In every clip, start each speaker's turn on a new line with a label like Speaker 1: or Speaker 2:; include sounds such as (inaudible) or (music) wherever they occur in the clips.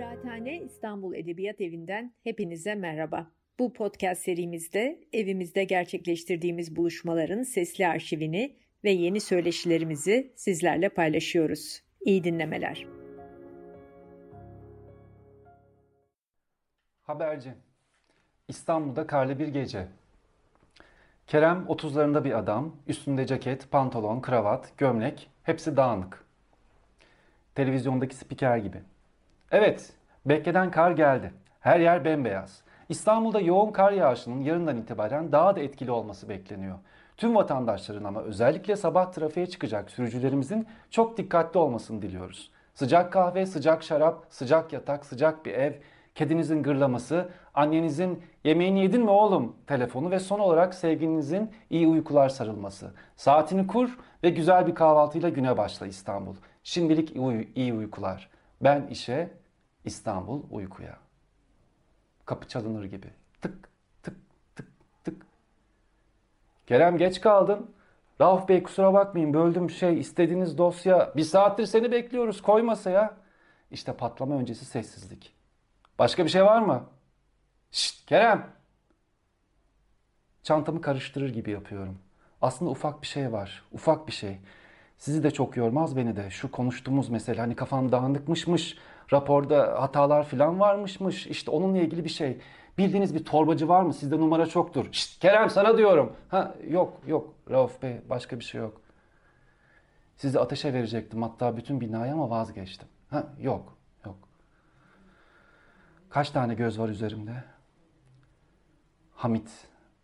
Speaker 1: Kıraathane İstanbul Edebiyat Evi'nden hepinize merhaba. Bu podcast serimizde evimizde gerçekleştirdiğimiz buluşmaların sesli arşivini ve yeni söyleşilerimizi sizlerle paylaşıyoruz. İyi dinlemeler.
Speaker 2: Haberci İstanbul'da karlı bir gece. Kerem 30'larında bir adam, üstünde ceket, pantolon, kravat, gömlek, hepsi dağınık. Televizyondaki spiker gibi. Evet, beklenen kar geldi. Her yer bembeyaz. İstanbul'da yoğun kar yağışının yarından itibaren daha da etkili olması bekleniyor. Tüm vatandaşların ama özellikle sabah trafiğe çıkacak sürücülerimizin çok dikkatli olmasını diliyoruz. Sıcak kahve, sıcak şarap, sıcak yatak, sıcak bir ev, kedinizin gırlaması, annenizin yemeğini yedin mi oğlum telefonu ve son olarak sevgilinizin iyi uykular sarılması. Saatini kur ve güzel bir kahvaltıyla güne başla İstanbul. Şimdilik iyi, iyi uykular. Ben işe, İstanbul uykuya. Kapı çalınır gibi. Tık tık tık tık. Kerem geç kaldın. Rauf Bey kusura bakmayın böldüm şey istediğiniz dosya. Bir saattir seni bekliyoruz koy masaya. İşte patlama öncesi sessizlik. Başka bir şey var mı? Şşt Kerem. Çantamı karıştırır gibi yapıyorum. Aslında ufak bir şey var. Ufak bir şey. Sizi de çok yormaz beni de. Şu konuştuğumuz mesele hani kafam dağınıkmışmış. Raporda hatalar falan varmışmış. İşte onunla ilgili bir şey. Bildiğiniz bir torbacı var mı? Sizde numara çoktur. Şşt Kerem sana diyorum. Ha yok yok Rauf Bey başka bir şey yok. Sizi ateşe verecektim hatta bütün binayı ama vazgeçtim. Ha yok yok. Kaç tane göz var üzerimde? Hamit,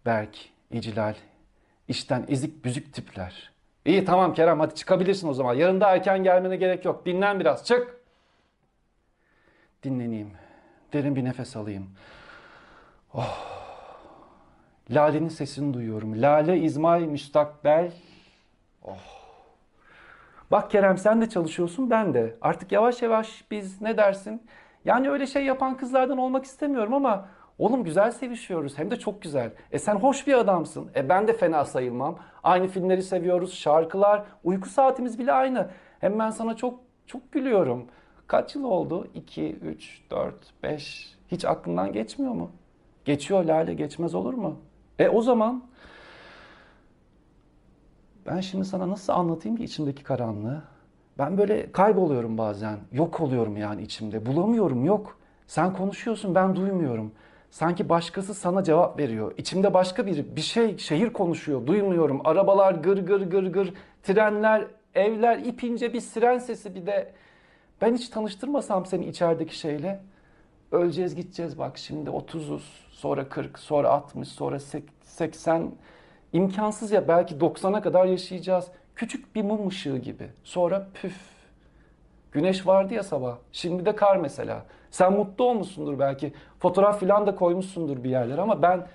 Speaker 2: Berk, İcilal, işten ezik büzük tipler. İyi tamam Kerem hadi çıkabilirsin o zaman. Yarın da erken gelmene gerek yok. Dinlen biraz çık. Dinleneyim. Derin bir nefes alayım. Oh. Lale'nin sesini duyuyorum. Lale, İzmail, Müstakbel. Oh. Bak Kerem sen de çalışıyorsun ben de. Artık yavaş yavaş biz ne dersin? Yani öyle şey yapan kızlardan olmak istemiyorum ama oğlum güzel sevişiyoruz hem de çok güzel. E sen hoş bir adamsın. E ben de fena sayılmam. Aynı filmleri seviyoruz, şarkılar, uyku saatimiz bile aynı. Hem ben sana çok çok gülüyorum. Kaç yıl oldu? 2, 3, 4, 5. Hiç aklından geçmiyor mu? Geçiyor Lale, geçmez olur mu? E o zaman ben şimdi sana nasıl anlatayım ki içimdeki karanlığı? Ben böyle kayboluyorum bazen. Yok oluyorum yani içimde. Bulamıyorum yok. Sen konuşuyorsun ben duymuyorum. Sanki başkası sana cevap veriyor. İçimde başka biri bir şey şehir konuşuyor. Duymuyorum. Arabalar gır gır gır gır. Trenler, evler ipince bir siren sesi bir de. Ben hiç tanıştırmasam seni içerideki şeyle. Öleceğiz gideceğiz bak şimdi 30'uz sonra 40 sonra 60 sonra 80 imkansız ya belki 90'a kadar yaşayacağız. Küçük bir mum ışığı gibi. Sonra püf. Güneş vardı ya sabah. Şimdi de kar mesela. Sen mutlu olmuşsundur belki. Fotoğraf filan da koymuşsundur bir yerlere ama ben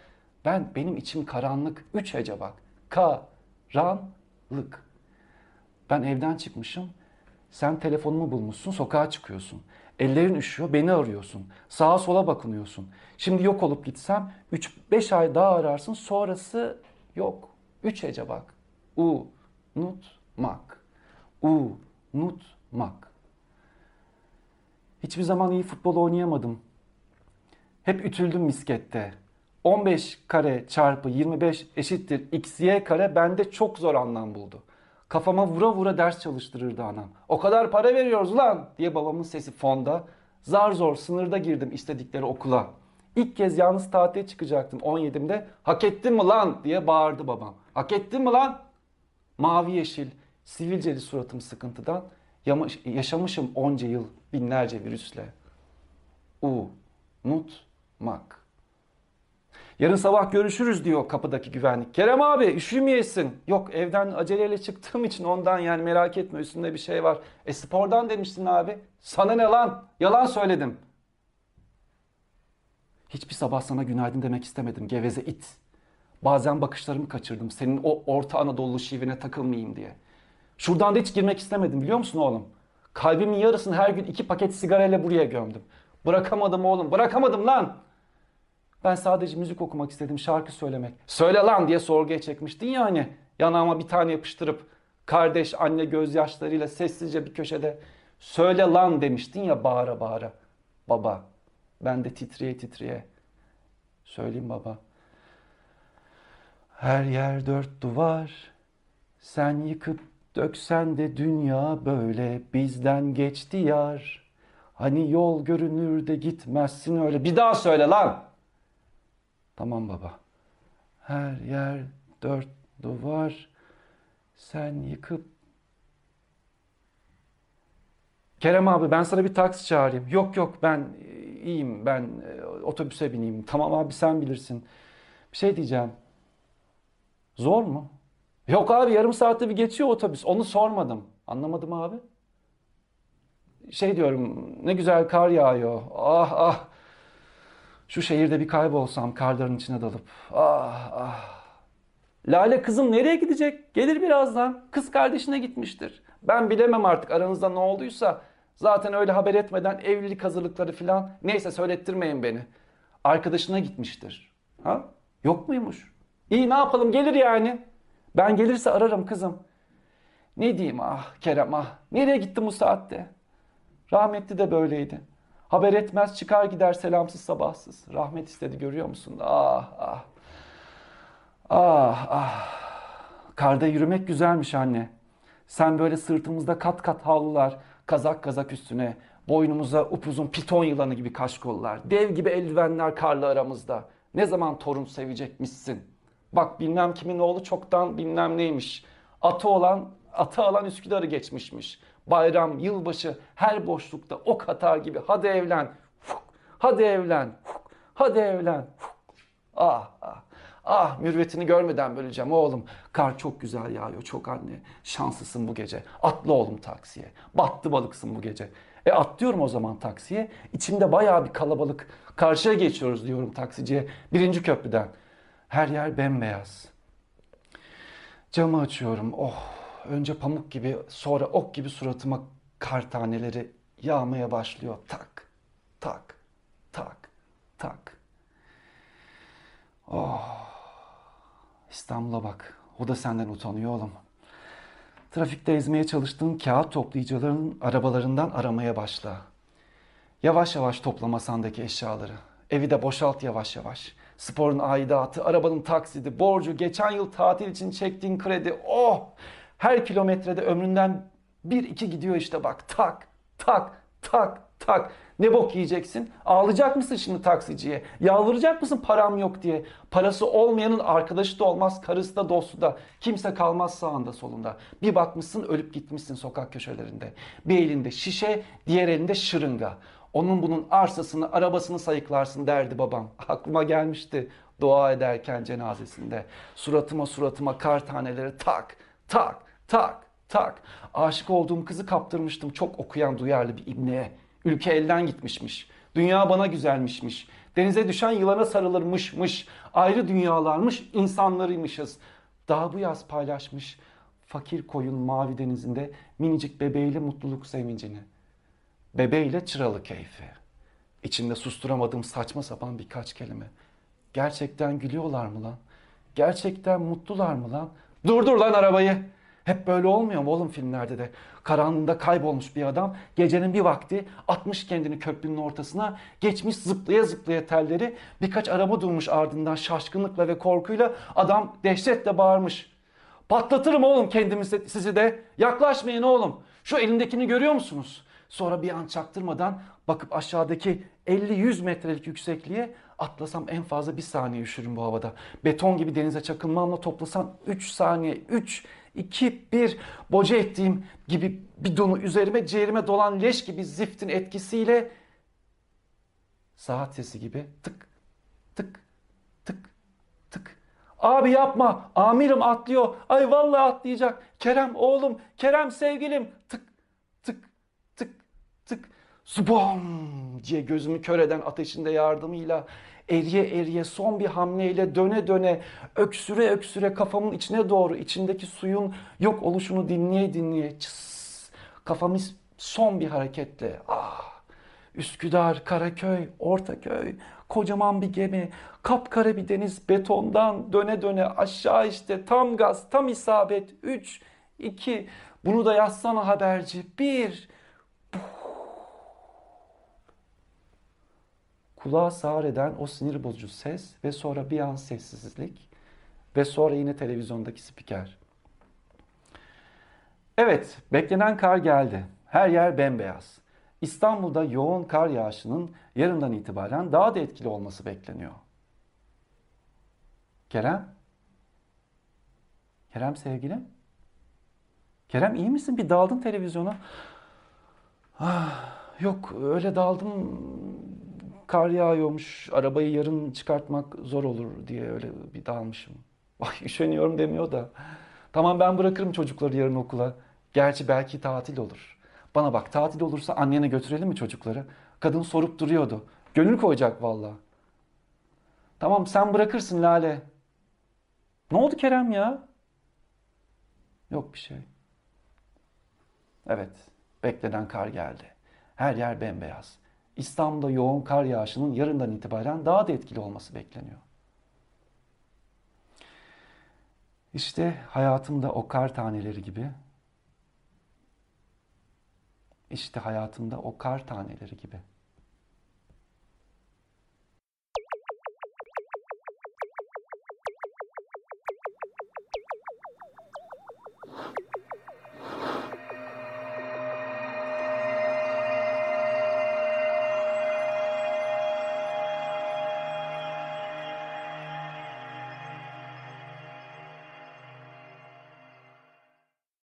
Speaker 2: ben benim içim karanlık. Üç hece bak. Karanlık. Ben evden çıkmışım. Sen telefonumu bulmuşsun, sokağa çıkıyorsun. Ellerin üşüyor, beni arıyorsun. Sağa sola bakınıyorsun. Şimdi yok olup gitsem 3-5 ay daha ararsın. Sonrası yok. Üç hece bak. U, unutmak. Unutmak. Hiçbir zaman iyi futbol oynayamadım. Hep ütüldüm miskette. 15 kare çarpı 25 eşittir xy kare bende çok zor anlam buldu. Kafama vura vura ders çalıştırırdı anam. O kadar para veriyoruz lan diye babamın sesi fonda. Zar zor sınırda girdim istedikleri okula. İlk kez yalnız tatile çıkacaktım 17'imde. Hak ettin mi lan diye bağırdı babam. Hak ettin mi lan? Mavi yeşil, sivilceli suratım sıkıntıdan. Yaşamışım onca yıl binlerce virüsle. U, nut, mak. Yarın sabah görüşürüz diyor kapıdaki güvenlik. Kerem abi üşümeyesin. Yok evden aceleyle çıktığım için ondan yani merak etme üstünde bir şey var. E spordan demiştin abi. Sana ne lan? Yalan söyledim. Hiçbir sabah sana günaydın demek istemedim geveze it. Bazen bakışlarımı kaçırdım senin o Orta Anadolu şivene takılmayayım diye. Şuradan da hiç girmek istemedim biliyor musun oğlum? Kalbimin yarısını her gün iki paket sigarayla buraya gömdüm. Bırakamadım oğlum bırakamadım lan. Ben sadece müzik okumak istedim şarkı söylemek. Söyle lan diye sorguya çekmiştin ya hani. Yanağıma bir tane yapıştırıp kardeş anne gözyaşlarıyla sessizce bir köşede söyle lan demiştin ya bağıra bağıra. baba. Ben de titriye titriye. Söyleyeyim baba. Her yer dört duvar. Sen yıkıp döksen de dünya böyle bizden geçti yar. Hani yol görünür de gitmezsin öyle. Bir daha söyle lan. Tamam baba. Her yer dört duvar. Sen yıkıp Kerem abi ben sana bir taksi çağırayım. Yok yok ben e, iyiyim. Ben e, otobüse bineyim. Tamam abi sen bilirsin. Bir şey diyeceğim. Zor mu? Yok abi yarım saatte bir geçiyor otobüs. Onu sormadım. Anlamadım abi. Şey diyorum ne güzel kar yağıyor. Ah ah. Şu şehirde bir kaybolsam karların içine dalıp. Ah ah. Lale kızım nereye gidecek? Gelir birazdan. Kız kardeşine gitmiştir. Ben bilemem artık aranızda ne olduysa. Zaten öyle haber etmeden evlilik hazırlıkları falan neyse söylettirmeyin beni. Arkadaşına gitmiştir. Ha? Yok muymuş? İyi ne yapalım gelir yani. Ben gelirse ararım kızım. Ne diyeyim ah Kerem ah. Nereye gittin bu saatte? Rahmetli de böyleydi. Haber etmez çıkar gider selamsız sabahsız. Rahmet istedi görüyor musun? Ah ah. Ah ah. Karda yürümek güzelmiş anne. Sen böyle sırtımızda kat kat havlular, kazak kazak üstüne, boynumuza upuzun piton yılanı gibi kaşkollar, dev gibi eldivenler karlı aramızda. Ne zaman torun sevecekmişsin? Bak bilmem kimin oğlu çoktan bilmem neymiş. Atı olan, atı alan Üsküdar'ı geçmişmiş. Bayram, yılbaşı, her boşlukta ok atar gibi hadi evlen, hadi evlen, hadi evlen. Ah ah. Ah mürvetini görmeden böleceğim oğlum. Kar çok güzel yağıyor çok anne. Şanslısın bu gece. Atla oğlum taksiye. Battı balıksın bu gece. E atlıyorum o zaman taksiye. İçimde bayağı bir kalabalık. Karşıya geçiyoruz diyorum taksiciye. Birinci köprüden. Her yer bembeyaz. Camı açıyorum. Oh önce pamuk gibi sonra ok gibi suratıma kar taneleri yağmaya başlıyor. Tak, tak, tak, tak. Oh. İstanbul'a bak. O da senden utanıyor oğlum. Trafikte ezmeye çalıştığın kağıt toplayıcıların arabalarından aramaya başla. Yavaş yavaş topla masandaki eşyaları. Evi de boşalt yavaş yavaş. Sporun aidatı, arabanın taksidi, borcu, geçen yıl tatil için çektiğin kredi. Oh! Her kilometrede ömründen bir iki gidiyor işte bak. Tak, tak, tak, tak. Ne bok yiyeceksin? Ağlayacak mısın şimdi taksiciye? Yalvaracak mısın param yok diye? Parası olmayanın arkadaşı da olmaz, karısı da dostu da. Kimse kalmaz sağında solunda. Bir bakmışsın ölüp gitmişsin sokak köşelerinde. Bir elinde şişe, diğer elinde şırınga. Onun bunun arsasını, arabasını sayıklarsın derdi babam. (laughs) Aklıma gelmişti dua ederken cenazesinde. Suratıma suratıma kar taneleri tak, tak, tak, tak. Aşık olduğum kızı kaptırmıştım çok okuyan duyarlı bir ibneye. Ülke elden gitmişmiş. Dünya bana güzelmişmiş. Denize düşen yılana sarılırmışmış. Ayrı dünyalarmış, insanlarıymışız. Daha bu yaz paylaşmış fakir koyun mavi denizinde minicik bebeğiyle mutluluk sevincini. Bebeğiyle çıralı keyfi. İçinde susturamadığım saçma sapan birkaç kelime. Gerçekten gülüyorlar mı lan? Gerçekten mutlular mı lan? Durdur lan arabayı. Hep böyle olmuyor mu oğlum filmlerde de? Karanlığında kaybolmuş bir adam gecenin bir vakti atmış kendini köprünün ortasına geçmiş zıplaya zıplaya telleri birkaç araba durmuş ardından şaşkınlıkla ve korkuyla adam dehşetle bağırmış. Patlatırım oğlum kendimizi sizi de yaklaşmayın oğlum şu elindekini görüyor musunuz? Sonra bir an çaktırmadan bakıp aşağıdaki 50-100 metrelik yüksekliğe atlasam en fazla bir saniye üşürüm bu havada. Beton gibi denize çakılmamla toplasam 3 saniye 3 2, 1 boca ettiğim gibi bidonu üzerime ciğerime dolan leş gibi ziftin etkisiyle saat sesi gibi tık tık tık tık. Abi yapma amirim atlıyor. Ay vallahi atlayacak. Kerem oğlum Kerem sevgilim tık. Zubom diye gözümü kör eden ateşinde yardımıyla eriye eriye son bir hamleyle döne döne öksüre öksüre kafamın içine doğru içindeki suyun yok oluşunu dinleye dinleye çıs, kafamı son bir hareketle ah Üsküdar, Karaköy, Ortaköy, kocaman bir gemi, kapkara bir deniz betondan döne döne aşağı işte tam gaz, tam isabet. 3, 2, bunu da yazsana haberci. 1, kulağa sağır eden o sinir bozucu ses ve sonra bir an sessizlik ve sonra yine televizyondaki spiker. Evet, beklenen kar geldi. Her yer bembeyaz. İstanbul'da yoğun kar yağışının yarından itibaren daha da etkili olması bekleniyor. Kerem? Kerem sevgilim? Kerem iyi misin? Bir daldın televizyona. Ah, yok öyle daldım. Kar yağıyormuş. Arabayı yarın çıkartmak zor olur diye öyle bir dalmışım. (laughs) Ay üşeniyorum demiyor da. Tamam ben bırakırım çocukları yarın okula. Gerçi belki tatil olur. Bana bak tatil olursa annene götürelim mi çocukları? Kadın sorup duruyordu. Gönül koyacak valla. Tamam sen bırakırsın Lale. Ne oldu Kerem ya? Yok bir şey. Evet, beklenen kar geldi. Her yer bembeyaz. İstanbul'da yoğun kar yağışının yarından itibaren daha da etkili olması bekleniyor. İşte hayatımda o kar taneleri gibi. İşte hayatımda o kar taneleri gibi.